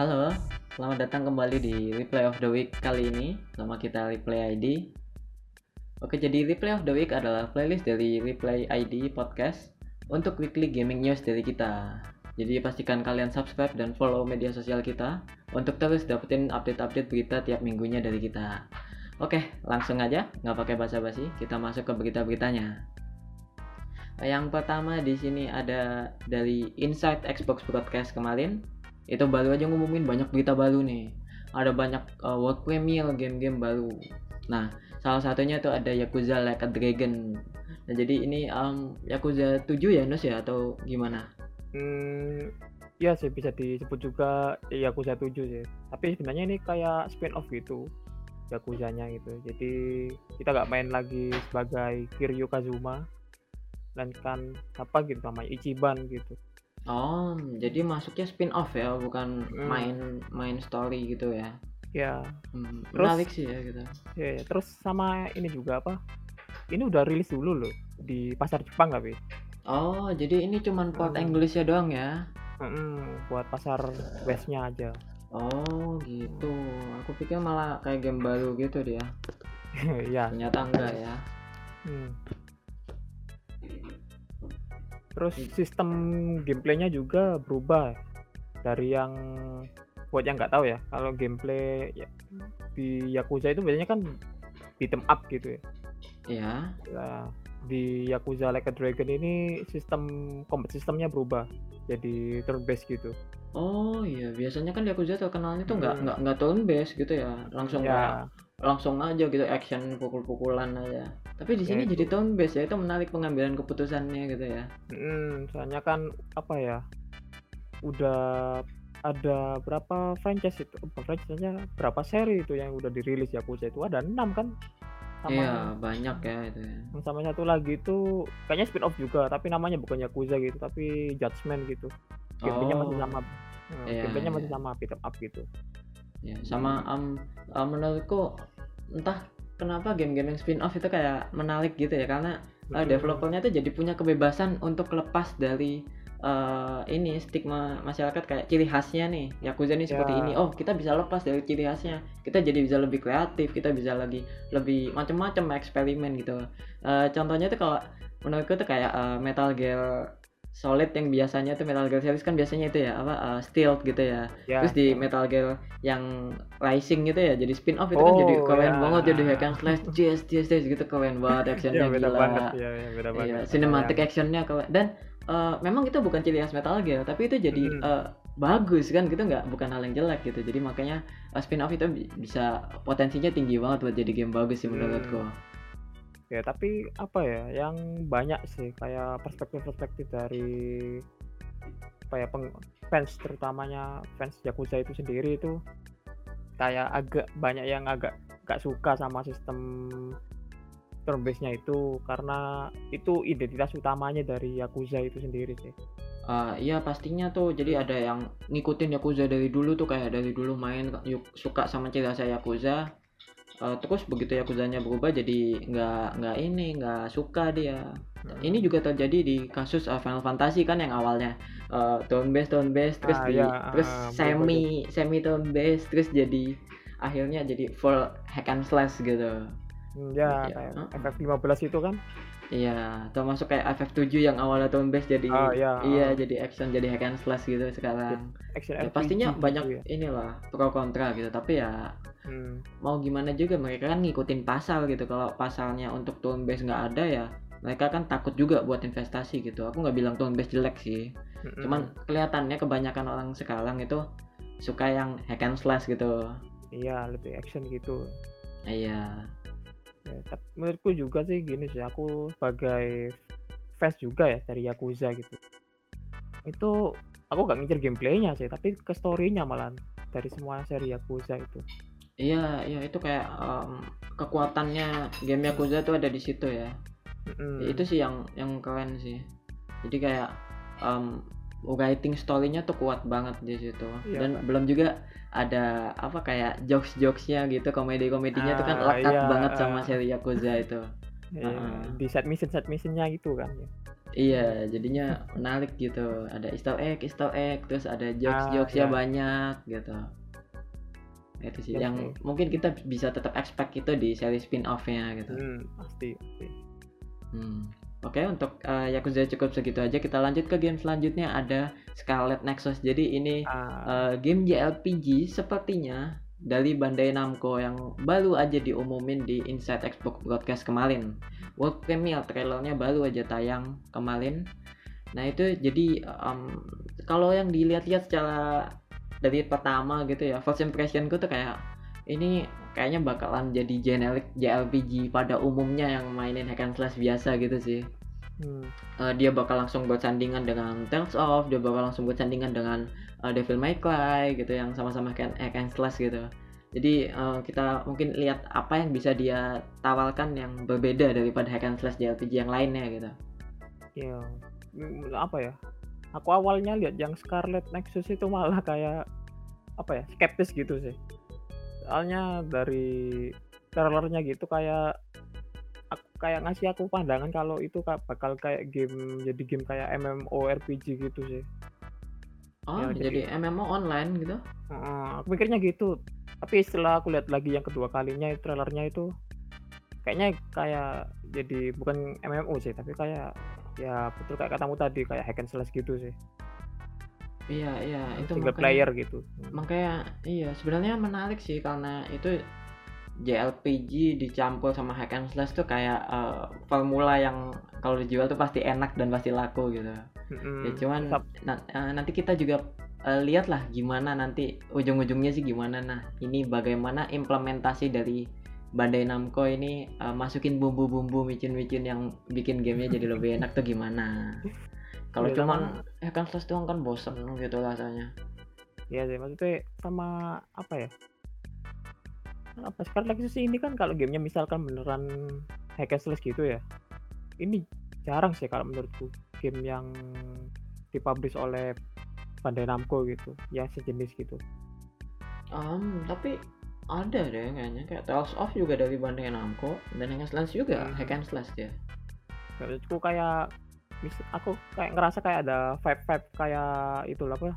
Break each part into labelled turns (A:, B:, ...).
A: Halo, selamat datang kembali di Replay of the Week kali ini Nama kita Replay ID Oke, jadi Replay of the Week adalah playlist dari Replay ID Podcast Untuk weekly gaming news dari kita. Jadi pastikan kalian subscribe dan follow media sosial kita Untuk terus dapetin update-update berita tiap minggunya dari kita. Oke, langsung aja, nggak pakai basa-basi Kita masuk ke berita-beritanya. Yang pertama di sini ada dari Inside Xbox Broadcast kemarin itu baru aja ngumumin banyak berita baru nih ada banyak uh, world premiere game-game baru nah salah satunya tuh ada Yakuza Like a Dragon nah jadi ini um, Yakuza 7 ya Nus ya atau gimana
B: Hmm, ya sih bisa disebut juga Yakuza 7 sih. Tapi sebenarnya ini kayak spin off gitu. Yakuzanya gitu. Jadi kita nggak main lagi sebagai Kiryu Kazuma. Melainkan apa gitu namanya Ichiban gitu.
A: Oh jadi masuknya spin off ya bukan
B: Hmm.
A: main main story gitu ya
B: Ya,
A: Hmm,
B: Terus?
A: menarik sih ya gitu
B: ya, ya. terus sama ini juga apa? Ini udah rilis dulu loh di pasar Jepang tapi
A: oh jadi ini cuman port
B: Hmm.
A: Inggrisnya doang ya
B: buat pasar Westnya aja.
A: oh gitu aku pikir malah kayak game baru gitu dia
B: ya.
A: ternyata enggak ya
B: Hmm. Terus
A: Hmm.
B: sistem gameplaynya juga berubah dari yang buat yang nggak tahu ya. Kalau gameplay ya, di Yakuza itu biasanya kan beat 'em up gitu ya.
A: ya
B: Nah, di Yakuza Like a Dragon ini sistem combat sistemnya berubah jadi turn based gitu.
A: Oh iya, biasanya kan Yakuza terkenalnya tuh nggak
B: Hmm.
A: nggak nggak turn based gitu ya, langsung
B: Ya,
A: langsung aja gitu action pukul-pukulan aja. Tapi di
B: Ya,
A: sini jadi turn based ya, itu menarik pengambilan keputusannya gitu ya.
B: mm, soalnya kan apa ya? Udah ada berapa franchise itu? Apa franchise-nya berapa seri itu yang udah dirilis Yakuza itu ada enam kan? Sama
A: Iya, banyak ya itu ya.
B: yang sama satu lagi itu kayaknya spin off juga tapi namanya bukan Yakuza gitu tapi Judgment gitu masih
A: Oh.
B: sama eh,
A: Iya,
B: masih
A: iya.
B: sama beat 'em up gitu
A: Ya, sama um, um, menurutku entah kenapa game-game yang spin off itu kayak menarik gitu ya? Karena uh, developernya tuh jadi punya kebebasan untuk lepas dari uh, ini stigma masyarakat kayak ciri khasnya nih. Yakuza nih seperti
B: Ya.
A: ini. Oh kita bisa lepas dari ciri khasnya. Kita jadi bisa lebih kreatif kita bisa lagi lebih macam-macam eksperimen gitu. Uh, contohnya tuh kalau menurutku tuh kayak uh, Metal Gear Solid yang biasanya tuh Metal Gear series kan biasanya itu ya apa uh, stealth gitu ya
B: ya
A: Terus di Metal Gear yang Rising gitu ya, jadi spin off itu kan jadi
B: Oh,
A: keren
B: ya.
A: banget jadi hack and slash, jazz, jazz gitu keren banget actionnya
B: ya beda
A: gila.
B: banget ya, ya beda banget
A: cinematic
B: Sama
A: actionnya keren. Dan eh, memang itu bukan ciri khas Metal Gear, tapi itu jadi
B: Hmm.
A: eh, bagus kan gitu nggak bukan hal yang jelek gitu. Jadi makanya eh, spin off itu bi- bisa potensinya tinggi banget buat jadi game bagus sih menurutku.
B: yang- ya tapi apa ya yang banyak sih kayak perspektif-perspektif dari apa ya peng- fans terutamanya fans Yakuza itu sendiri itu kayak agak banyak yang agak gak suka sama sistem turn based-nya itu karena itu identitas utamanya dari Yakuza itu sendiri sih.
A: Ah, iya pastinya tuh jadi ada yang ngikutin Yakuza dari dulu tuh kayak dari dulu main suka sama ciri khas Yakuza Eh, terus begitu Yakuzanya berubah jadi nggak nggak ini nggak suka dia. Ini juga terjadi di kasus uh, Final Fantasy kan yang awalnya. Uh, turn based turn based terus
B: Ah,
A: di
B: iya,
A: terus
B: betul,
A: semi semi turn based terus jadi akhirnya jadi full hack and slash gitu.
B: Hmm, ya
A: Iya,
B: kayak
A: heeh.
B: FF15 itu kan.
A: Iya termasuk kayak FF7 yang awalnya turn based jadi
B: Ah, iya,
A: iya
B: ah.
A: jadi action jadi hack and slash gitu sekarang
B: Action
A: Ya,
B: RPG
A: pastinya
B: gitu
A: banyak
B: ya.
A: inilah pro kontra gitu tapi ya
B: Hmm,
A: mau gimana juga mereka kan ngikutin pasal gitu kalau pasalnya untuk turn based nggak ada ya mereka kan takut juga buat investasi gitu aku nggak bilang turn based jelek sih
B: mm-mm.
A: cuman kelihatannya kebanyakan orang sekarang itu suka yang hack and slash gitu
B: iya lebih action gitu.
A: iya
B: Ya, tapi menurutku juga sih gini sih aku sebagai fans juga ya dari Yakuza gitu. Itu aku gak ngincer gameplaynya sih, tapi ke story-nya malah dari semua seri Yakuza itu.
A: iya iya itu kayak em, kekuatannya game Yakuza tuh ada di situ ya
B: Mm-mm.
A: itu sih yang yang keren sih jadi kayak em, writing story-nya tuh kuat banget di situ
B: Iya,
A: dan
B: Kak.
A: belum juga ada apa kayak jokes jokesnya gitu komedi komedinya tuh kan
B: Ah,
A: lekat
B: iya,
A: banget sama
B: ah.
A: seri Yakuza itu
B: Ya,
A: Heeh.
B: di set mission set missionnya gitu kan ya.
A: Iya, jadinya menarik gitu. Ada Easter egg, Easter egg, terus ada jokes-jokes ya
B: iya.
A: banyak gitu. Itu sih
B: Iya
A: yang mungkin kita bisa tetap expect itu di seri spin-off-nya gitu.
B: Hmm, pasti. pasti.
A: Hmm. Oke, untuk eh, Yakuza cukup segitu aja. Kita lanjut ke game selanjutnya ada Scarlet Nexus. Jadi ini
B: Ah,
A: eh, game JRPG sepertinya dari Bandai Namco yang baru aja diumumin di Inside Xbox Broadcast kemarin. World premiere trailernya baru aja tayang kemarin. Nah itu jadi em, kalau yang dilihat-lihat secara dari pertama gitu ya, first impressionku tuh kayak ini kayaknya bakalan jadi generic JRPG pada umumnya yang mainin hack and slash biasa gitu sih.
B: hmm.
A: Eh, dia bakal langsung bersandingan dengan Tales of, dia bakal langsung bersandingan dengan eh, Devil May Cry gitu yang sama-sama hack and, hack and slash gitu. Jadi eh, kita mungkin lihat apa yang bisa dia tawarkan yang berbeda daripada hack and slash JRPG yang lainnya gitu.
B: ya apa ya aku awalnya lihat yang Scarlet Nexus itu malah kayak apa ya skeptis gitu sih soalnya dari trailernya gitu kayak aku kayak ngasih aku pandangan kalau itu ka- bakal kayak game jadi game kayak MMORPG gitu sih.
A: Oh,
B: Ya,
A: jadi
B: jadi-
A: MMO online gitu?
B: Heeh, aku mikirnya gitu. Tapi setelah aku lihat lagi yang kedua kalinya trailernya itu kayaknya kayak jadi bukan MMO sih tapi kayak ya betul kayak katamu tadi kayak hack and slash gitu sih
A: Iya, iya, itu
B: single
A: makanya-
B: player gitu
A: makanya iya sebenarnya menarik sih karena itu JRPG dicampur sama hack and slash tuh kayak eh, formula yang kalau dijual tuh pasti enak dan pasti laku gitu.
B: Mm-mm.
A: Ya cuman na- eh, nanti kita juga eh, lihat lah gimana nanti ujung-ujungnya sih gimana. Nah ini bagaimana implementasi dari Bandai Namco ini eh, masukin bumbu-bumbu micin-micin yang bikin gamenya jadi lebih enak tuh gimana. Kalau
B: Iya,
A: cuman
B: sama-
A: hack and slash doang kan bosen gitu rasanya.
B: Iya sih maksudnya sama apa ya? Apa sekarang lagi sih ini kan kalau gamenya misalkan beneran hack and slash gitu ya. Ini jarang sih kalau menurutku game yang dipublish oleh Bandai Namco gitu, yang sejenis gitu.
A: Um, tapi ada deh kayaknya kayak Tales of juga dari Bandai Namco dan hack and slash juga
B: Hmm.
A: hack and slash dia.
B: Menurutku kayak aku kayak ngerasa kayak ada vibe-vibe kayak itu lah apa?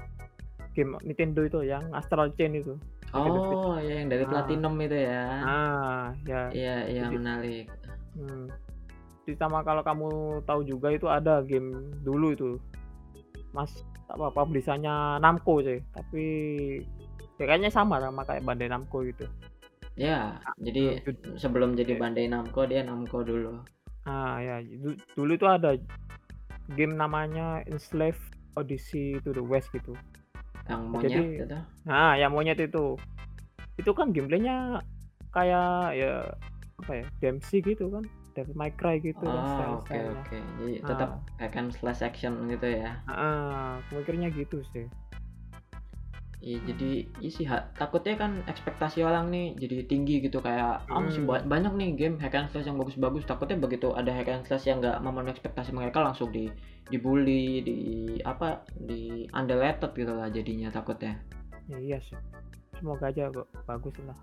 B: Game Nintendo itu yang Astral Chain itu.
A: Oh, ya yang dari
B: Ah.
A: Platinum itu ya.
B: Ah, ya.
A: Iya, iya
B: Jadi-
A: menarik.
B: Hmm. Ditambah kalau kamu tahu juga itu ada game dulu itu. Mas apa publishannya Namco sih, tapi ya kayaknya sama sama kayak Bandai Namco gitu.
A: Ya, jadi
B: Jud-
A: sebelum jadi
B: Iya.
A: Bandai Namco dia Namco dulu.
B: Ah ya, du- dulu itu ada game namanya Enslaved Odyssey to the West gitu.
A: Yang monyet
B: Jadi-
A: gitu.
B: Nah, yang monyet itu. Itu kan gameplaynya kayak ya apa ya, DMC gitu kan. Devil May Cry gitu kan
A: Oh, oke
B: style-stylenya.
A: oke. Jadi
B: Ah.
A: tetap hack and slash action gitu ya.
B: Ah, aku mikirnya gitu sih.
A: Iya, jadi sih ha- takutnya kan ekspektasi orang nih jadi tinggi gitu kayak ah masih
B: Hmm.
A: ba- banyak nih game hack and slash yang bagus-bagus. Takutnya begitu ada hack and slash yang nggak memenuhi ekspektasi mereka langsung di dibully, di apa, di underrated gitu lah jadinya takutnya.
B: Ya, iya sih. Semoga aja kok bagus lah.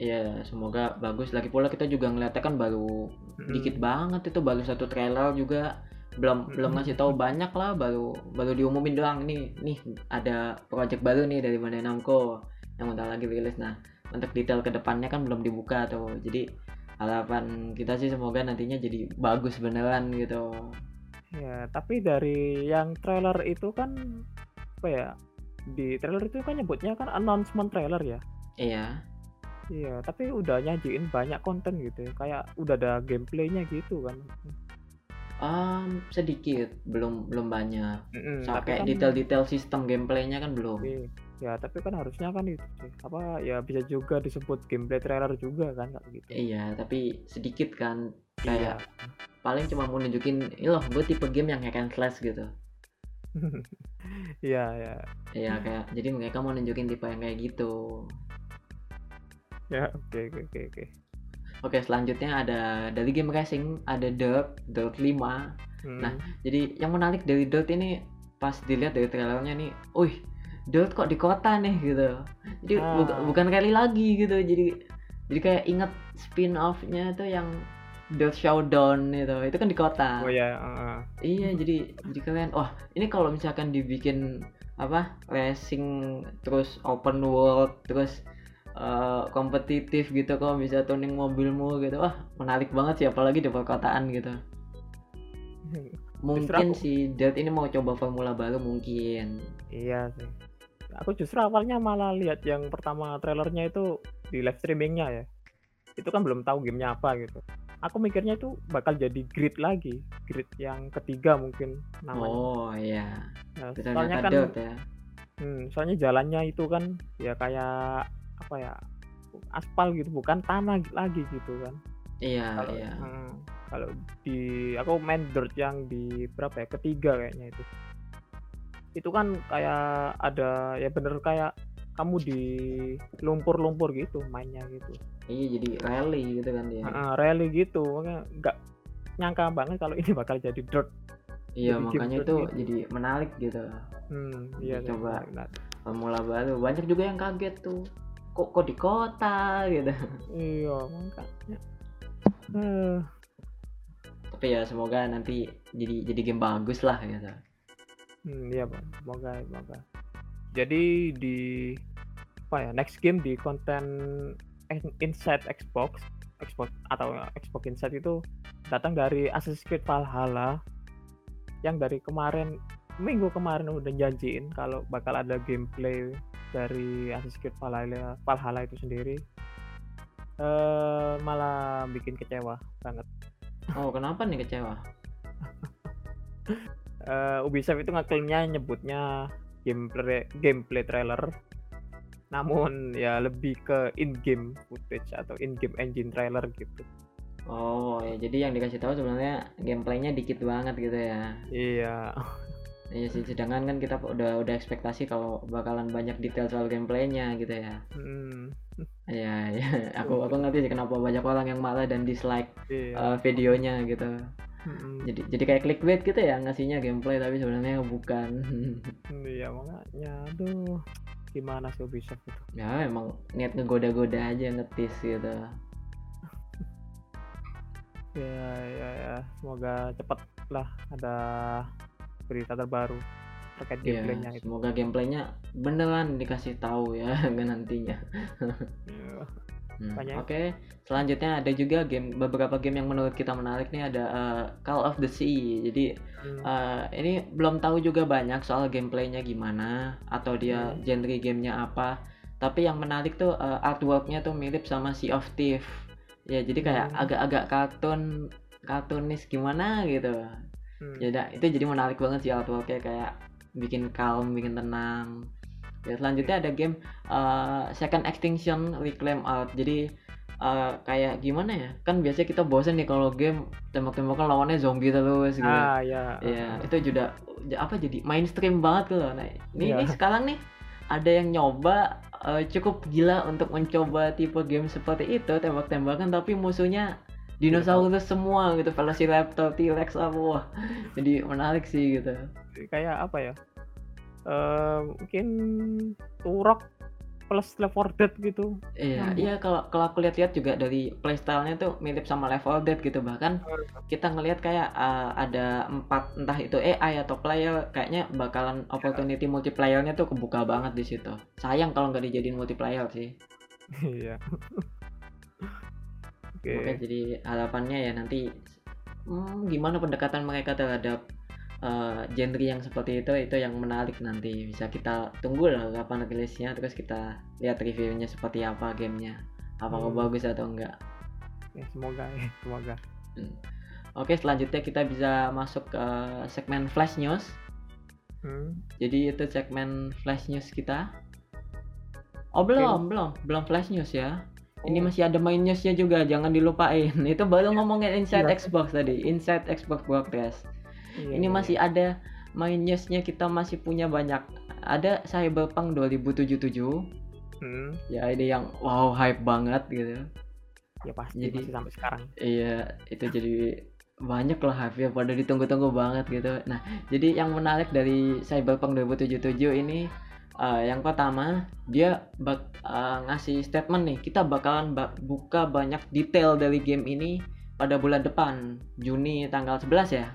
A: Iya, semoga bagus. Lagi pula kita juga ngeliatnya kan baru
B: Mm-mm.
A: dikit banget itu baru satu trailer juga belum belum
B: Mm-mm.
A: ngasih tahu banyak lah baru baru diumumin doang nih nih ada project baru nih dari Bandai Namco yang bentar lagi rilis nah untuk detail ke depannya kan belum dibuka tuh jadi harapan kita sih semoga nantinya jadi bagus beneran gitu
B: Ya, tapi dari yang trailer itu kan apa ya? Di trailer itu kan nyebutnya kan announcement trailer ya.
A: iya
B: Iya, tapi udah nyajiin banyak konten gitu ya. Kayak udah ada gameplaynya gitu kan.
A: Em, sedikit belum belum banyak
B: Mm-mm,
A: kayak
B: kan-
A: detail-detail sistem gameplaynya kan belum
B: Iya. Ya, tapi kan harusnya kan itu sih. Apa ya bisa juga disebut gameplay trailer juga kan gitu.
A: iya tapi sedikit kan
B: Iya.
A: kayak paling cuma mau nunjukin ini loh gue tipe game yang hack and slash gitu
B: Iya, ya.
A: Iya kayak jadi mereka mau nunjukin tipe yang kayak gitu.
B: Ya, oke oke oke oke.
A: Oke selanjutnya ada dari game racing ada Dirt Dirt 5.
B: Hmm.
A: Nah, Jadi yang menarik dari Dirt ini pas dilihat dari trailernya nih, wih Dirt kok di kota nih gitu. Jadi
B: Ah.
A: buka- bukan kali lagi gitu. Jadi jadi kayak inget spin off-nya tuh yang Dirt Showdown itu itu kan di kota
B: oh ya uh,
A: iya jadi jadi kalian wah ini kalau misalkan dibikin apa racing terus open world terus uh, kompetitif gitu kok bisa tuning mobilmu gitu. Wah menarik banget sih apalagi di perkotaan gitu. Mungkin
B: aku-
A: si Dirt ini mau coba formula baru mungkin.
B: Iya sih. Aku justru awalnya malah lihat yang pertama trailernya itu di live streamingnya ya. Itu kan belum tahu gamenya apa gitu. Aku mikirnya itu bakal jadi grid lagi grid yang ketiga mungkin namanya.
A: Oh iya.
B: Nah, soalnya kan
A: ya.
B: Hmm, soalnya jalannya itu kan ya kayak apa ya aspal gitu bukan tanah lagi gitu kan.
A: Iya
B: kalau
A: iya.
B: hmm, kalau di aku main dirt yang di berapa ya ketiga kayaknya itu. Itu kan kayak ada ya bener kayak kamu di lumpur-lumpur gitu mainnya gitu.
A: Iya jadi rally gitu kan dia.
B: Heeh, rally gitu makanya nggak nyangka banget kalau ini bakal jadi dirt.
A: Iya
B: jadi
A: makanya itu
B: gitu.
A: jadi menarik gitu.
B: Hmm, iya
A: Coba.
B: menarik, menarik.
A: formula baru. Banyak juga yang kaget tuh kok kok di kota gitu.
B: Iya. Makanya Eh,
A: tapi ya semoga nanti jadi jadi game bagus lah gitu.
B: Hmm, iya bang. Semoga semoga. Jadi di apa ya next game di konten in- Inside Xbox Xbox atau Xbox Inside itu datang dari Assassin's Creed Valhalla yang dari kemarin minggu kemarin udah janjiin kalau bakal ada gameplay dari Assassin's Valhalla, Valhalla itu sendiri eh malah bikin kecewa banget.
A: Oh kenapa nih kecewa?
B: Eh Ubisoft itu ngeklaimnya nyebutnya gameplay gameplay trailer. Namun ya lebih ke in-game footage atau in-game engine trailer gitu.
A: Oh ya jadi yang dikasih tahu sebenarnya gameplaynya dikit banget gitu ya?
B: Iya
A: Iya sih, sedangkan kan kita udah udah ekspektasi kalau bakalan banyak detail soal gameplaynya gitu ya.
B: Hmm,
A: iya. Aku aku ngerti sih kenapa banyak orang yang marah dan dislike
B: iya
A: uh, videonya gitu.
B: Mm-mm.
A: Jadi jadi kayak clickbait gitu ya ngasihnya gameplay tapi sebenarnya bukan.
B: iya makanya aduh gimana sih Ubisoft itu
A: ya emang niat ngegoda-goda aja ngetis gitu.
B: ya ya ya semoga cepet lah ada berita terbaru terkait
A: Iya,
B: gameplaynya itu
A: semoga gameplaynya beneran dikasih tahu ya nantinya.
B: Iya.
A: Hmm. Oke, selanjutnya ada juga game beberapa game yang menurut kita menarik nih ada uh, Call of the Sea. Jadi
B: Hmm,
A: uh, ini belum tahu juga banyak soal gameplaynya gimana atau dia
B: Hmm.
A: genre gamenya apa. Tapi yang menarik tuh uh, artworknya tuh mirip sama Sea of Thief. Ya jadi kayak
B: Hmm.
A: agak-agak kartun kartunis gimana gitu.
B: Hmm.
A: Ya udah, itu jadi menarik banget sih artworknya kayak bikin calm, bikin tenang. Ya selanjutnya ada game uh, Second Extinction Reclaim Art. Jadi uh, kayak gimana ya? Kan biasanya kita bosen nih kalau game tembak-tembakan lawannya zombie terus gitu.
B: ah ya
A: Iya, itu juga apa jadi mainstream banget loh. Nah, ini, ini sekarang nih ada yang nyoba uh, cukup gila untuk mencoba tipe game seperti itu tembak-tembakan tapi musuhnya dinosaurus semua gitu, Velociraptor, T-Rex wah. Jadi menarik sih gitu.
B: kayak apa ya eh mungkin Turok plus Left 4 Dead gitu
A: Iya,
B: Nyambung.
A: iya kalau kalau aku lihat-lihat juga dari playstyle-nya tuh mirip sama Left 4 Dead gitu bahkan kita ngelihat kayak uh, ada empat entah itu AI atau player kayaknya bakalan opportunity multiplayer-nya tuh kebuka banget di situ. Sayang kalau nggak dijadiin multiplayer sih.
B: iya oke
A: Oke, jadi harapannya ya nanti hmm, gimana pendekatan mereka terhadap uh, genre yang seperti itu itu yang menarik nanti bisa kita tunggu lah kapan rilisnya terus kita lihat reviewnya seperti apa gamenya apakah
B: Hmm.
A: bagus atau enggak.
B: ya, semoga ya semoga
A: Oke, selanjutnya kita bisa masuk ke segmen flash news.
B: hmm.
A: Jadi itu segmen flash news kita. Oh belum, belum, belum flash news ya. Ini
B: Oh,
A: masih ada main newsnya juga, jangan dilupain. Itu baru ngomongin Inside
B: Iya.
A: Xbox tadi, Inside Xbox Broadcast.
B: iya,
A: Ini
B: iya,
A: masih ada main newsnya kita masih punya banyak. Ada Cyberpunk 2077.
B: Hmm.
A: Ya ini yang wow hype banget gitu.
B: ya pasti
A: Jadi-
B: masih sampai sekarang
A: Iya, itu jadi banyak lah hype ya pada ditunggu-tunggu banget gitu. Nah, jadi yang menarik dari Cyberpunk 2077 ini eh, yang pertama dia bak- eh, ngasih statement nih, kita bakalan bak- buka banyak detail dari game ini pada bulan depan Juni tanggal 11 ya?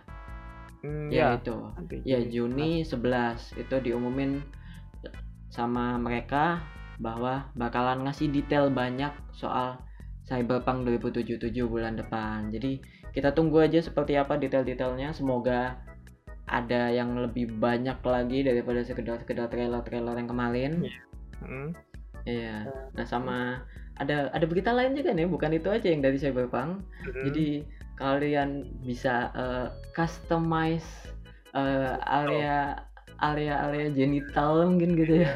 B: Hmm,
A: ya,
B: ya,
A: itu.
B: Nanti
A: ya
B: Juni
A: Juni 11 itu diumumin sama mereka bahwa bakalan ngasih detail banyak soal Cyberpunk 2077 bulan depan. Jadi kita tunggu aja seperti apa detail-detailnya. Semoga ada yang lebih banyak lagi daripada sekedar-sekedar trailer-trailer yang kemarin
B: Hmm,
A: iya nah sama ada ada berita lain juga nih bukan itu aja yang dari Cyberpunk
B: hmm.
A: jadi kalian bisa eh, customize eh, area area area genital mungkin gitu ya.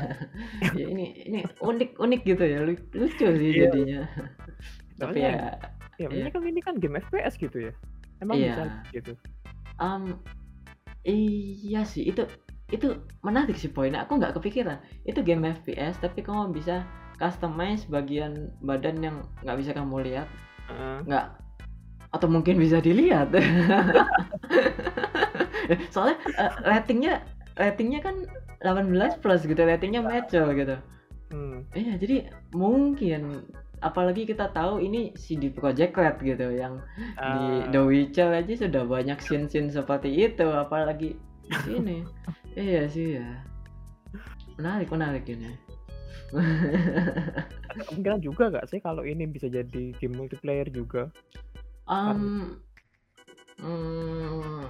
A: ya ini ini unik unik gitu ya lu- lucu sih
B: Iya.
A: jadinya. Tapi ya
B: ya
A: iya.
B: ini kan ini kan game FPS gitu ya. Emang
A: Iya.
B: bisa gitu.
A: um, iya sih itu itu menarik sih poinnya. Aku nggak kepikiran itu game FPS tapi kamu bisa customize bagian badan yang nggak bisa kamu lihat
B: Heeh.
A: nggak atau mungkin bisa dilihat soalnya eh, ratingnya ratingnya kan 18 plus gitu ratingnya mature gitu
B: Hmm.
A: iya jadi mungkin apalagi kita tahu ini CD Projekt Red gitu yang di
B: Ah,
A: The Witcher aja sudah banyak scene-scene seperti itu apalagi di sini iya sih ya. Menarik menarik ini.
B: Kemungkinan juga gak sih kalau ini bisa jadi game multiplayer juga?
A: Um, hmm,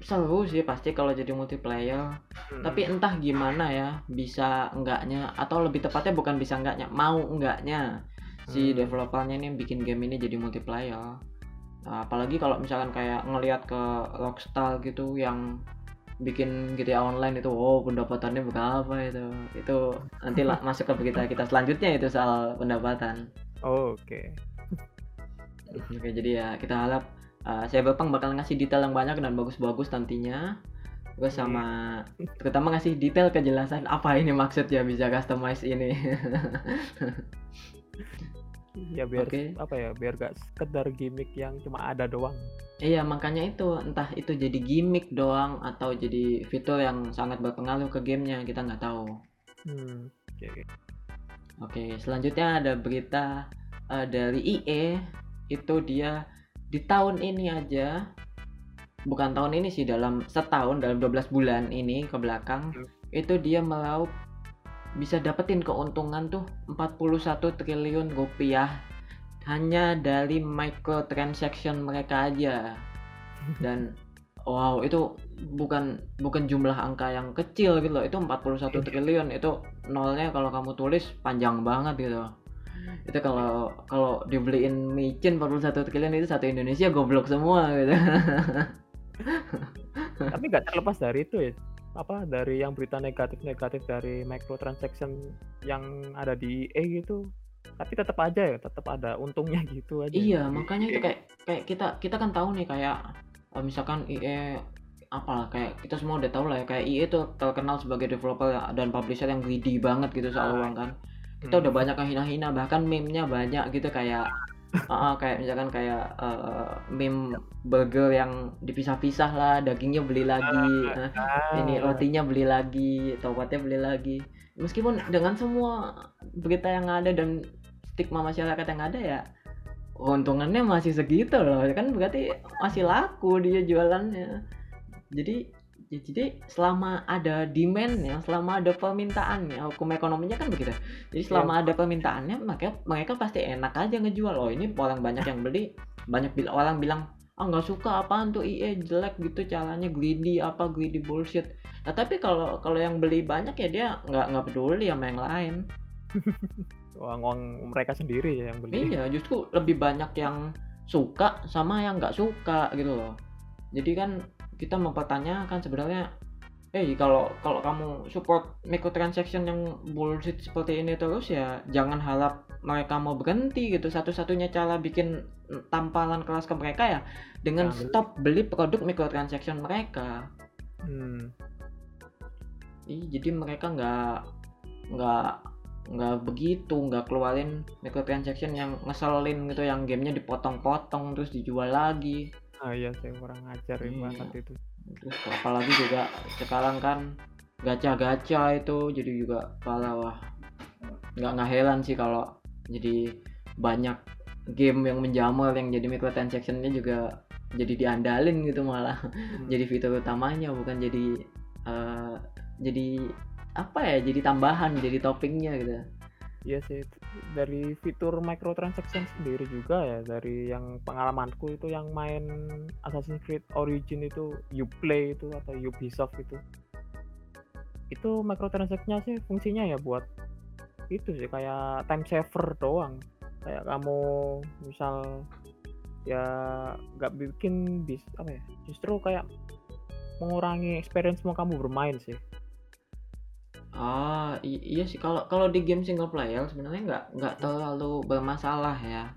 A: seru sih pasti kalau jadi multiplayer.
B: Hmm.
A: Tapi entah gimana ya, bisa enggaknya atau lebih tepatnya bukan bisa enggaknya, mau enggaknya si
B: Hmm.
A: developernya ini bikin game ini jadi multiplayer. Nah, apalagi kalau misalkan kayak ngelihat ke Rockstar gitu yang bikin GTA Online itu, oh pendapatannya berapa itu? Itu nanti lah masuk ke berita kita selanjutnya itu soal pendapatan.
B: Oh, Oke.
A: Oke, jadi ya kita harap uh, Cyberpunk bakal ngasih detail yang banyak dan bagus-bagus nantinya. Terus sama terutama ngasih detail kejelasan apa ini maksudnya bisa customize ini.
B: Ya biar
A: Oke.
B: apa ya? Biar gak sekedar gimmick yang cuma ada doang.
A: iya, makanya itu entah itu jadi gimmick doang atau jadi fitur yang sangat berpengaruh ke gamenya kita nggak tahu.
B: Hmm. Oke.
A: Oke, selanjutnya ada berita uh, dari IE itu dia di tahun ini aja bukan tahun ini sih dalam setahun dalam 12 bulan ini ke belakang
B: Hmm.
A: itu dia meraup bisa dapetin keuntungan tuh 41 triliun rupiah hanya dari microtransaction mereka aja dan wow itu bukan bukan jumlah angka yang kecil gitu loh itu 41
B: Iya.
A: triliun itu nolnya kalau kamu tulis panjang banget gitu itu kalau kalau dibeliin micin 41 triliun itu satu Indonesia goblok semua gitu
B: Tapi gak terlepas dari itu ya. Apa dari yang berita negatif-negatif dari microtransaction yang ada di EA gitu. Tapi tetap aja ya, tetap ada untungnya gitu aja.
A: iya makanya itu kayak kayak kita kita kan tahu nih kayak eh, misalkan IE apalah kayak kita semua udah tahu lah ya kayak IE itu terkenal sebagai developer dan publisher yang greedy banget gitu soal
B: Ah.
A: uang kan kita
B: Hmm.
A: udah banyak yang hina-hina bahkan meme-nya banyak gitu kayak uh, kayak misalkan kayak uh, meme burger yang dipisah-pisah lah dagingnya beli lagi uh,
B: Ah,
A: ini rotinya beli lagi tomatnya beli lagi. Meskipun dengan semua berita yang ada dan stigma masyarakat yang ada ya keuntungannya masih segitu loh. Kan berarti masih laku dia jualannya. Jadi ya, jadi selama ada demandnya selama ada permintaannya hukum ekonominya kan begitu. Jadi selama ada permintaannya maka mereka pasti enak aja ngejual. Oh ini orang banyak yang beli. Banyak bil orang bilang ah nggak suka apaan tuh IE jelek gitu caranya greedy apa greedy bullshit. Nah tapi kalau kalau yang beli banyak ya dia nggak nggak peduli sama yang lain.
B: Uang-uang mereka sendiri ya yang beli.
A: iya justru lebih banyak yang suka sama yang nggak suka gitu loh. Jadi kan kita mempertanyakan sebenarnya eh kalau kalau kamu support microtransaction yang bullshit seperti ini terus ya jangan harap mereka mau berhenti gitu. Satu-satunya cara bikin tampalan keras ke mereka ya dengan
B: Nah,
A: stop beli produk microtransaction mereka.
B: Hmm.
A: Ih, jadi mereka nggak nggak nggak begitu nggak keluarin microtransaction yang ngeselin gitu yang gamenya dipotong-potong terus dijual lagi
B: Ah iya sih kurang ajar ya
A: Iya.
B: banget itu.
A: terus apalagi juga sekarang kan gacha-gacha itu jadi juga parah wah nggak nggak heran sih kalau jadi banyak game yang menjamal yang jadi microtransactionnya juga jadi diandalin gitu malah
B: Hmm.
A: jadi fitur utamanya bukan jadi eh, jadi apa ya jadi tambahan jadi toppingnya gitu
B: Iya sih dari fitur microtransaction sendiri juga ya dari yang pengalamanku itu yang main Assassin's Creed Origin itu Uplay itu atau Ubisoft itu. Itu microtransactionnya sih fungsinya ya buat itu sih kayak time saver doang. Kayak kamu misal ya nggak bikin bis apa ya justru kayak mengurangi experience mau kamu bermain sih
A: ah iya sih. Kalau kalau di game single player sebenarnya nggak nggak terlalu bermasalah ya.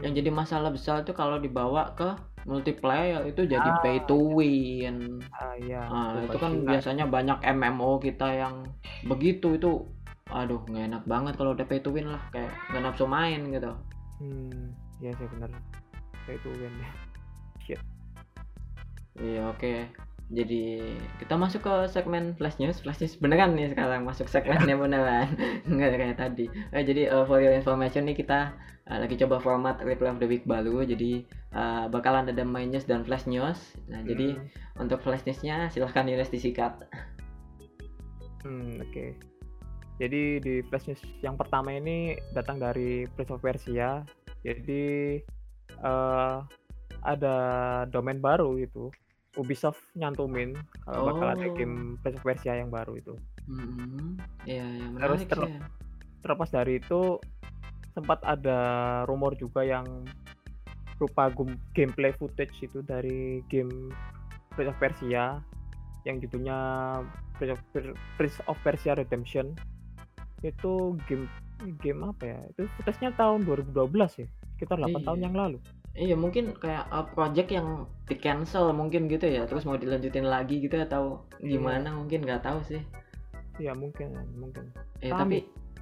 A: Yang jadi masalah besar itu kalau dibawa ke multiplayer itu jadi
B: Ah,
A: pay to win.
B: Ah iya.
A: Ah,
B: betul,
A: itu kan biasanya banyak MMO kita yang begitu itu aduh nggak enak banget kalau udah pay to win lah kayak nggak nafsu main gitu.
B: Hmm, ya sih bener. Kayak itu kan. Shit.
A: iya oke jadi kita masuk ke segmen flash news. Flash news beneran nih sekarang masuk segmennya beneran. Nggak kayak tadi. Eh, jadi eh, for your information nih kita eh, lagi coba format replay of the week baru. Jadi eh, bakalan ada main news dan flash news. Nah jadi
B: Hmm,
A: untuk flash newsnya silahkan Yunus disikat
B: hmm, oke. Jadi di flash news yang pertama ini datang dari Prince of Persia. Jadi eh ada domain baru itu. Ubisoft nyantumin kalau bakal ada
A: Oh.
B: game Persia yang baru itu.
A: Hmm, iya yang
B: Terus
A: menarik
B: ter-
A: sih.
B: Terlepas dari itu sempat ada rumor juga yang berupa gameplay footage itu dari game Prince of Persia yang judulnya Prince of, Prince of Persia Redemption itu game game apa ya itu footage-nya tahun 2012 ya sekitar 8 tahun
A: Iya.
B: yang lalu
A: Iya mungkin kayak uh, project yang di cancel mungkin gitu ya terus mau dilanjutin lagi gitu atau
B: Iya.
A: gimana mungkin nggak tahu sih.
B: ya mungkin mungkin
A: Eh,
B: Kami.
A: tapi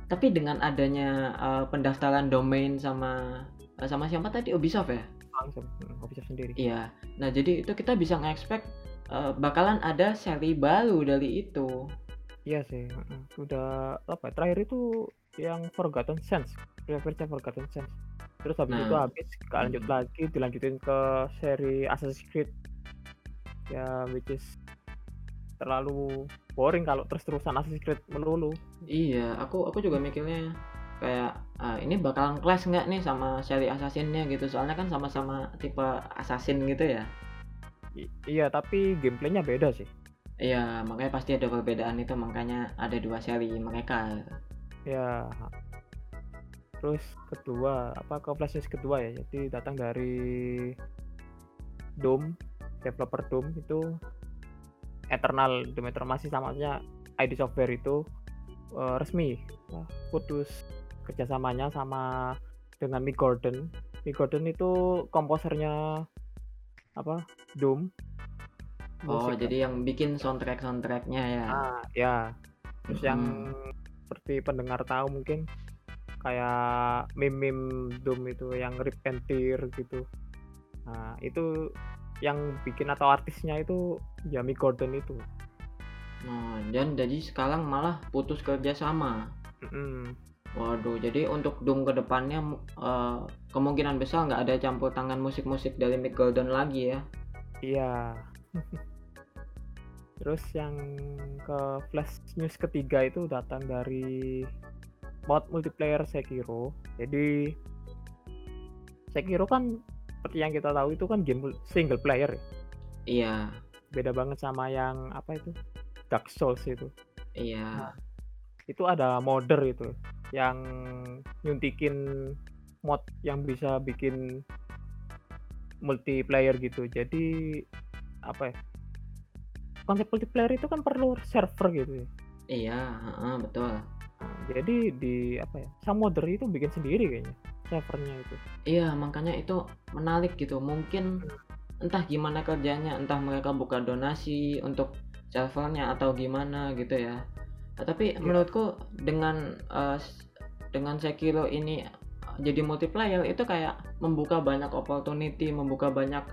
A: tapi dengan adanya uh, pendaftaran domain sama uh, sama siapa tadi Ubisoft ya?
B: langsung hmm, Ubisoft sendiri
A: Iya. Nah jadi itu kita bisa nge-expect uh, bakalan ada seri baru dari itu.
B: iya sih udah apa ya, terakhir itu yang Forgotten of Persia Forgotten Sands terus habis
A: Nah.
B: itu habis lanjut lagi dilanjutin ke seri Assassin's Creed ya which is terlalu boring kalau terus-terusan Assassin's Creed melulu
A: Iya, aku aku juga mikirnya kayak ah, ini bakalan clash nggak nih sama seri Assassin-nya gitu. Soalnya kan sama-sama tipe assassin gitu ya.
B: I- iya tapi gameplaynya beda sih
A: Iya, makanya pasti ada perbedaan itu makanya ada dua seri mereka.
B: ya terus kedua apa ke flash news kedua ya jadi datang dari Doom developer Doom itu Eternal Doom Eternal masih samanya ID Software itu eh, resmi putus kerjasamanya sama dengan Mick Gordon Mick Gordon itu komposernya apa Doom
A: Oh,
B: Musik-
A: jadi yang bikin soundtrack soundtracknya ya.
B: Ah, ya. Terus yang
A: Mm-mm.
B: seperti pendengar tahu mungkin kayak meme-meme Doom itu yang rip and tear gitu. Nah, itu yang bikin atau artisnya itu Jamie Gordon itu.
A: Oh, dan jadi sekarang malah putus kerja sama.
B: Mm-mm.
A: Waduh, jadi untuk Doom ke depannya eh, kemungkinan besar nggak ada campur tangan musik-musik dari Mick Gordon lagi ya.
B: Iya. Terus yang ke flash news ketiga itu datang dari mod multiplayer Sekiro. Jadi Sekiro kan seperti yang kita tahu itu kan game single player ya.
A: Iya,
B: Beda banget sama yang apa itu? Dark Souls itu.
A: iya.
B: Itu ada modder itu yang nyuntikin mod yang bisa bikin multiplayer gitu. Jadi apa ya? Konsep multiplayer itu kan perlu server gitu ya.
A: Iya, betul.
B: Nah, jadi di apa ya? Sang modder itu bikin sendiri kayaknya servernya itu.
A: Iya, makanya itu menarik gitu. Mungkin entah gimana kerjanya, entah mereka buka donasi untuk servernya atau gimana gitu ya. Nah, tapi
B: Iya.
A: menurutku dengan s- dengan Sekiro ini jadi multiplayer itu kayak membuka banyak opportunity, membuka banyak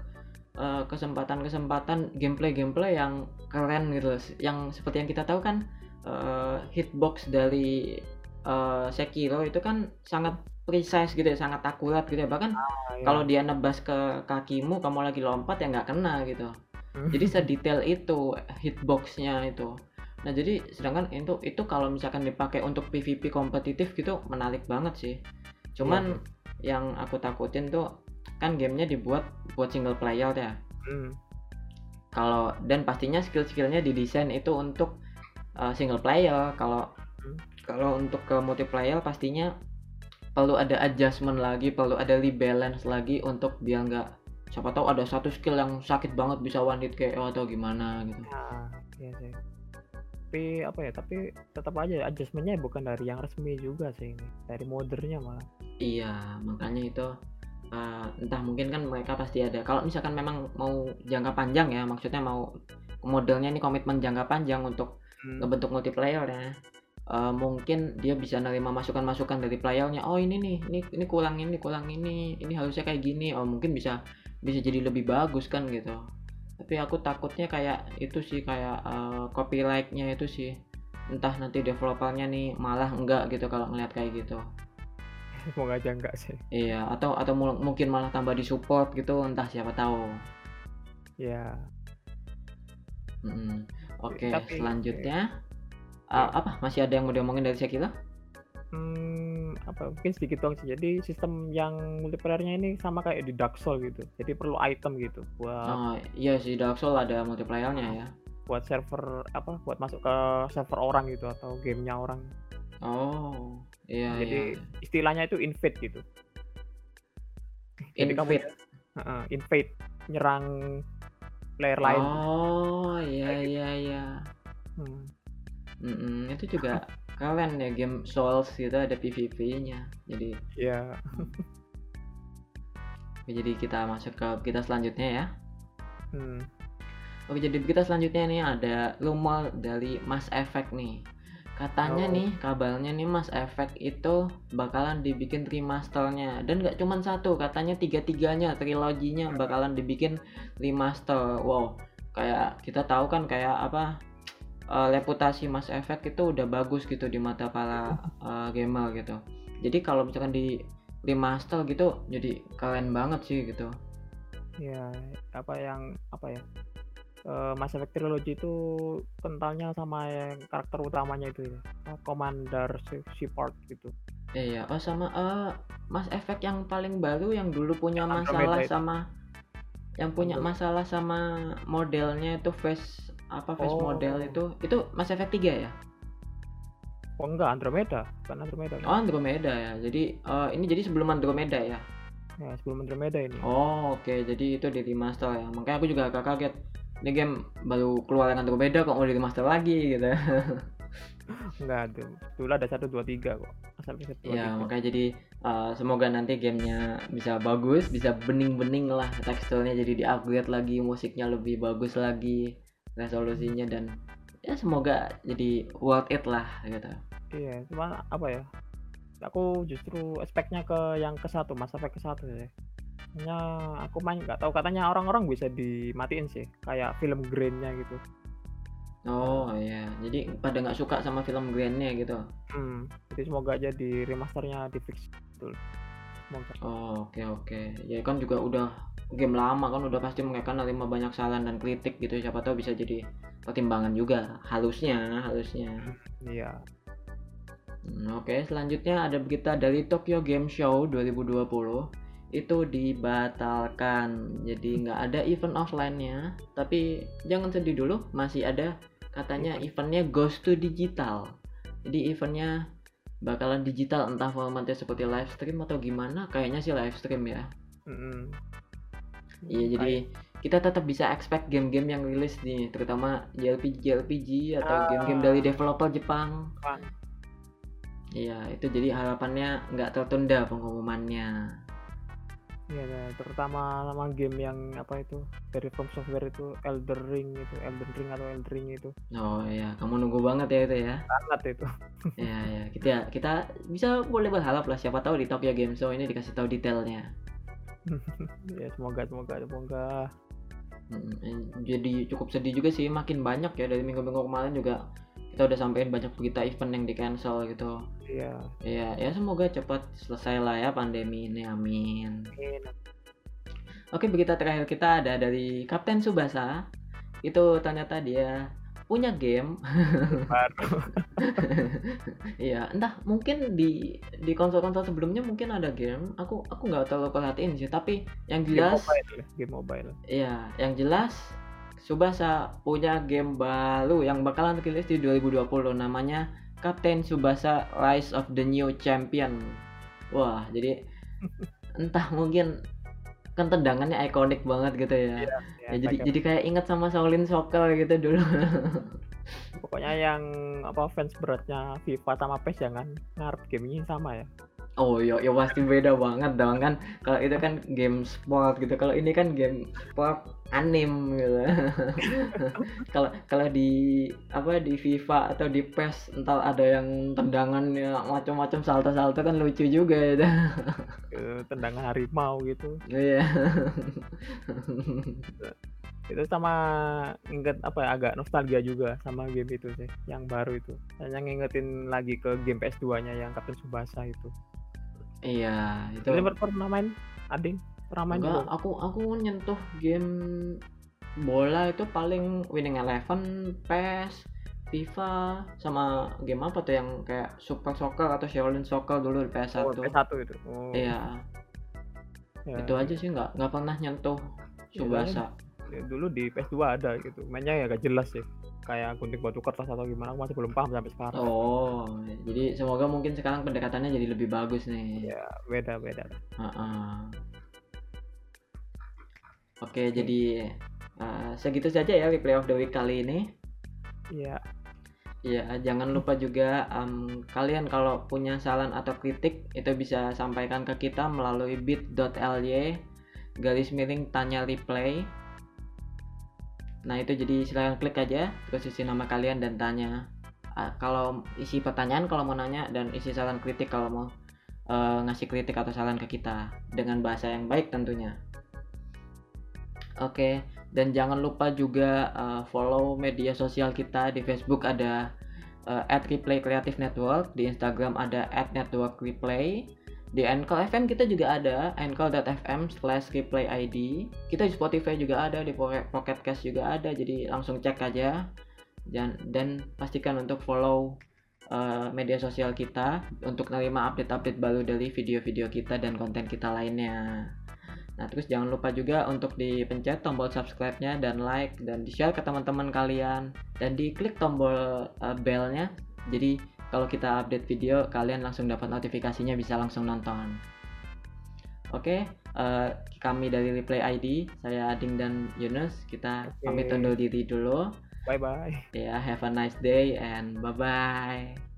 A: eh, kesempatan-kesempatan gameplay-gameplay yang keren gitu. Yang seperti yang kita tahu kan eh, hitbox dari eh, Sekiro itu kan sangat precise gitu ya, sangat akurat gitu ya. Bahkan
B: Ah, iya.
A: kalau dia nebas ke kakimu, kamu lagi lompat ya nggak kena gitu. Jadi sedetail itu hitboxnya itu. Nah jadi sedangkan itu itu kalau misalkan dipakai untuk PvP kompetitif gitu menarik banget sih. Cuman yang aku takutin tuh kan gamenya dibuat buat single player ya.
B: Hmm,
A: Kalau dan pastinya skill-skillnya didesain itu untuk uh, single player. Kalau
B: Hmm.
A: kalau untuk ke multiplayer pastinya perlu ada adjustment lagi, perlu ada rebalance lagi untuk biar nggak siapa tahu ada satu skill yang sakit banget bisa one hit KO atau gimana gitu.
B: Nah, iya sih. Tapi apa ya? Tapi tetap aja adjustmentnya bukan dari yang resmi juga sih ini, dari moddernya malah.
A: Iya, makanya itu uh, entah mungkin kan mereka pasti ada. Kalau misalkan memang mau jangka panjang ya, maksudnya mau modelnya ini komitmen jangka panjang untuk
B: Hmm,
A: ngebentuk multiplayer ya. Uh, mungkin dia bisa nerima masukan-masukan dari playernya. Oh ini nih, ini ini kurang ini, kurang ini, ini harusnya kayak gini. Oh mungkin bisa bisa jadi lebih bagus kan gitu. Tapi aku takutnya kayak itu sih kayak uh, copyrightnya itu sih. Entah nanti developernya nih malah enggak gitu kalau ngeliat kayak gitu.
B: Semoga aja enggak sih.
A: Iya, atau atau mungkin malah tambah di support gitu, entah siapa tahu.
B: Ya,
A: Mm-mm. Oke,
B: Tapi-
A: selanjutnya uh, apa? Masih ada yang mau diomongin dari Sekiro?
B: hmm, apa mungkin sedikit doang sih. Jadi sistem yang multiplayernya ini sama kayak di Dark Souls gitu. Jadi perlu item gitu buat
A: Oh, iya sih Dark Souls ada multiplayernya ya.
B: buat server apa buat masuk ke server orang gitu atau gamenya orang.
A: Oh, iya
B: Jadi
A: iya.
B: istilahnya itu invade gitu. Jadi kamu
A: Invade.
B: Heeh, invade nyerang player lain.
A: Oh, iya
B: gitu.
A: iya iya.
B: Hmm.
A: Mm-mm, itu juga keren ya game Souls gitu ada PvP-nya. Jadi
B: Ya,
A: jadi kita masuk ke kita selanjutnya ya.
B: hmm.
A: Oke, jadi kita selanjutnya nih ada rumor dari Mass Effect nih. Katanya
B: Oh.
A: nih, kabarnya nih Mass Effect itu bakalan dibikin remasternya dan nggak cuma satu, katanya tiga-tiganya triloginya bakalan dibikin remaster. Wow, kayak kita tahu kan kayak apa eh, reputasi Mass Effect itu udah bagus gitu di mata para eh, gamer gitu. Jadi kalau misalkan di remaster gitu, jadi keren banget sih gitu.
B: ya apa yang apa ya? Eh, Mass Effect Trilogy itu kentalnya sama yang karakter utamanya itu ya, eh, Commander She- Shepard gitu.
A: Iya, oh sama eh Mas Efek yang paling baru yang dulu punya
B: Yang
A: masalah sama yang punya
B: Andro-
A: masalah sama modelnya itu face apa face
B: Oh.
A: model itu itu Mas Efek 3 ya?
B: Oh enggak, Andromeda, bukan Andromeda. kan?
A: Oh Andromeda ya. Jadi eh, ini jadi sebelum Andromeda ya.
B: Ya, sebelum Andromeda ini.
A: Oh oke, jadi itu di remaster ya. Makanya aku juga agak kaget. Ini game baru keluar dengan Andromeda kok mau di remaster lagi gitu.
B: Enggak, tuh. Dulu ada 1 2 3 kok. Asal bisa 2
A: Ya makanya jadi uh, semoga nanti gamenya bisa bagus, bisa bening-bening lah teksturnya jadi di-upgrade lagi, musiknya lebih bagus lagi, resolusinya dan ya semoga jadi worth it lah gitu.
B: Iya, cuma apa ya? Aku justru aspeknya ke yang ke satu, Mass Effect ke satu sih. Hanya aku main nggak tahu katanya orang-orang bisa dimatiin sih, kayak film grainnya gitu.
A: Oh iya, jadi pada nggak suka sama film Grand-nya gitu.
B: Hmm, jadi semoga aja di remasternya di fix betul. Semoga.
A: Oh oke oke, ya kan juga udah game lama kan udah pasti mereka nerima banyak saran dan kritik gitu, siapa tahu bisa jadi pertimbangan juga, harusnya harusnya.
B: Iya.
A: Hmm, Oke, selanjutnya ada berita dari Tokyo Game Show 2020 itu dibatalkan. Jadi nggak ada event offline-nya, tapi jangan sedih dulu, masih ada katanya eventnya Ghost to Digital. Jadi eventnya bakalan digital entah formatnya seperti live stream atau gimana, kayaknya sih live stream ya. Iya, jadi kita tetap bisa expect game-game yang rilis nih, terutama JRPG JRPG atau
B: Ah.
A: game-game dari developer. Jepang. Iya, itu jadi harapannya nggak tertunda pengumumannya.
B: Iya, nah, terutama sama game yang apa itu dari From Software itu Elder Ring itu, Elden Ring atau Elden Ring itu
A: Oh iya, kamu nunggu banget ya itu ya.
B: sangat itu.
A: Iya ya, kita kita bisa boleh berharap lah siapa tahu di Tokyo Game Show ini dikasih tahu detailnya.
B: ya semoga semoga semoga.
A: Mm, Jadi cukup sedih juga sih, makin banyak ya dari minggu-minggu kemarin juga kita udah sampein banyak berita event yang di cancel gitu
B: iya
A: Iya, ya semoga cepat selesai lah ya pandemi ini, amin.
B: Amin.
A: Oke, berita terakhir kita ada dari Kapten Subasa. Itu ternyata dia punya game.
B: baru
A: Iya, entah mungkin di di konsol-konsol sebelumnya mungkin ada game. Aku aku nggak terlalu perhatiin sih, tapi yang
B: game
A: jelas
B: mobile game mobile
A: Iya, yang jelas Subasa punya game baru yang bakalan rilis di 2020 namanya Captain Subasa Rise of the New Champion. Wah, jadi entah mungkin kan tendangannya ikonik banget gitu ya.
B: Iya,
A: Ya, jadi jadi kayak inget sama Shaolin Soccer gitu dulu.
B: pokoknya yang apa fans beratnya FIFA sama PES jangan ngarep gamenya sama ya
A: Oh ya, ya pasti beda banget dong kan. Kalau itu kan game sport gitu. Kalau ini kan game sport anim gitu. Kalau kalau di apa di FIFA atau di PES entar ada yang tendangannya macam-macam salto-salto kan lucu juga.
B: Eh, tendangan harimau gitu
A: Iya.
B: itu sama inget apa ya agak nostalgia juga sama game itu sih yang baru itu hanya ngingetin lagi ke game PS2 nya yang Captain Subasa itu
A: Iya, itu.
B: itu pernah main ading pernah main
A: Enggak,
B: juga
A: aku aku nyentuh game bola itu paling Winning Eleven, PES, FIFA, sama game apa tuh yang kayak Super Soccer atau Shaolin Soccer dulu di PS1.
B: oh, PS1 itu oh,
A: Iya,
B: ya.
A: itu aja sih nggak nggak pernah nyentuh
B: Iya,
A: Subasa.
B: Ya, dulu di PS2 ada gitu mainnya ya gak jelas sih kayak gunting batu kertas atau gimana aku masih belum paham sampai sekarang
A: Oh, jadi semoga mungkin sekarang pendekatannya jadi lebih bagus nih.
B: ya beda beda
A: Heeh. Oke, jadi uh, segitu saja ya replay of the week kali ini.
B: ya
A: Ya, jangan lupa juga em, kalian kalau punya saran atau kritik itu bisa sampaikan ke kita melalui bit.ly garis miring tanya replay. Nah, itu jadi silahkan klik aja terus isi nama kalian dan tanya. Ah, kalau isi pertanyaan kalau mau nanya dan isi saran kritik kalau mau eh, ngasih kritik atau saran ke kita dengan bahasa yang baik tentunya. Oke, dan jangan lupa juga uh, follow media sosial kita di Facebook ada uh, @replay creative network di Instagram ada @networkreplay di Anchor FM kita juga ada anchor.fm slash replay ID kita di Spotify juga ada di Pocket Cast juga ada jadi langsung cek aja. Dan dan pastikan untuk follow uh, media sosial kita untuk menerima update-update baru dari video-video kita dan konten kita lainnya. Nah, terus jangan lupa juga untuk dipencet tombol subscribe-nya dan like dan di-share ke teman-teman kalian. Dan diklik tombol uh, bell-nya. Jadi kalau kita update video, kalian langsung dapat notifikasinya bisa langsung nonton. Oke, eh, kami dari Replay ID, saya Ading dan Yunus, kita
B: Oke.
A: pamit undur diri dulu.
B: bye bye
A: Ya, have a nice day and bye-bye.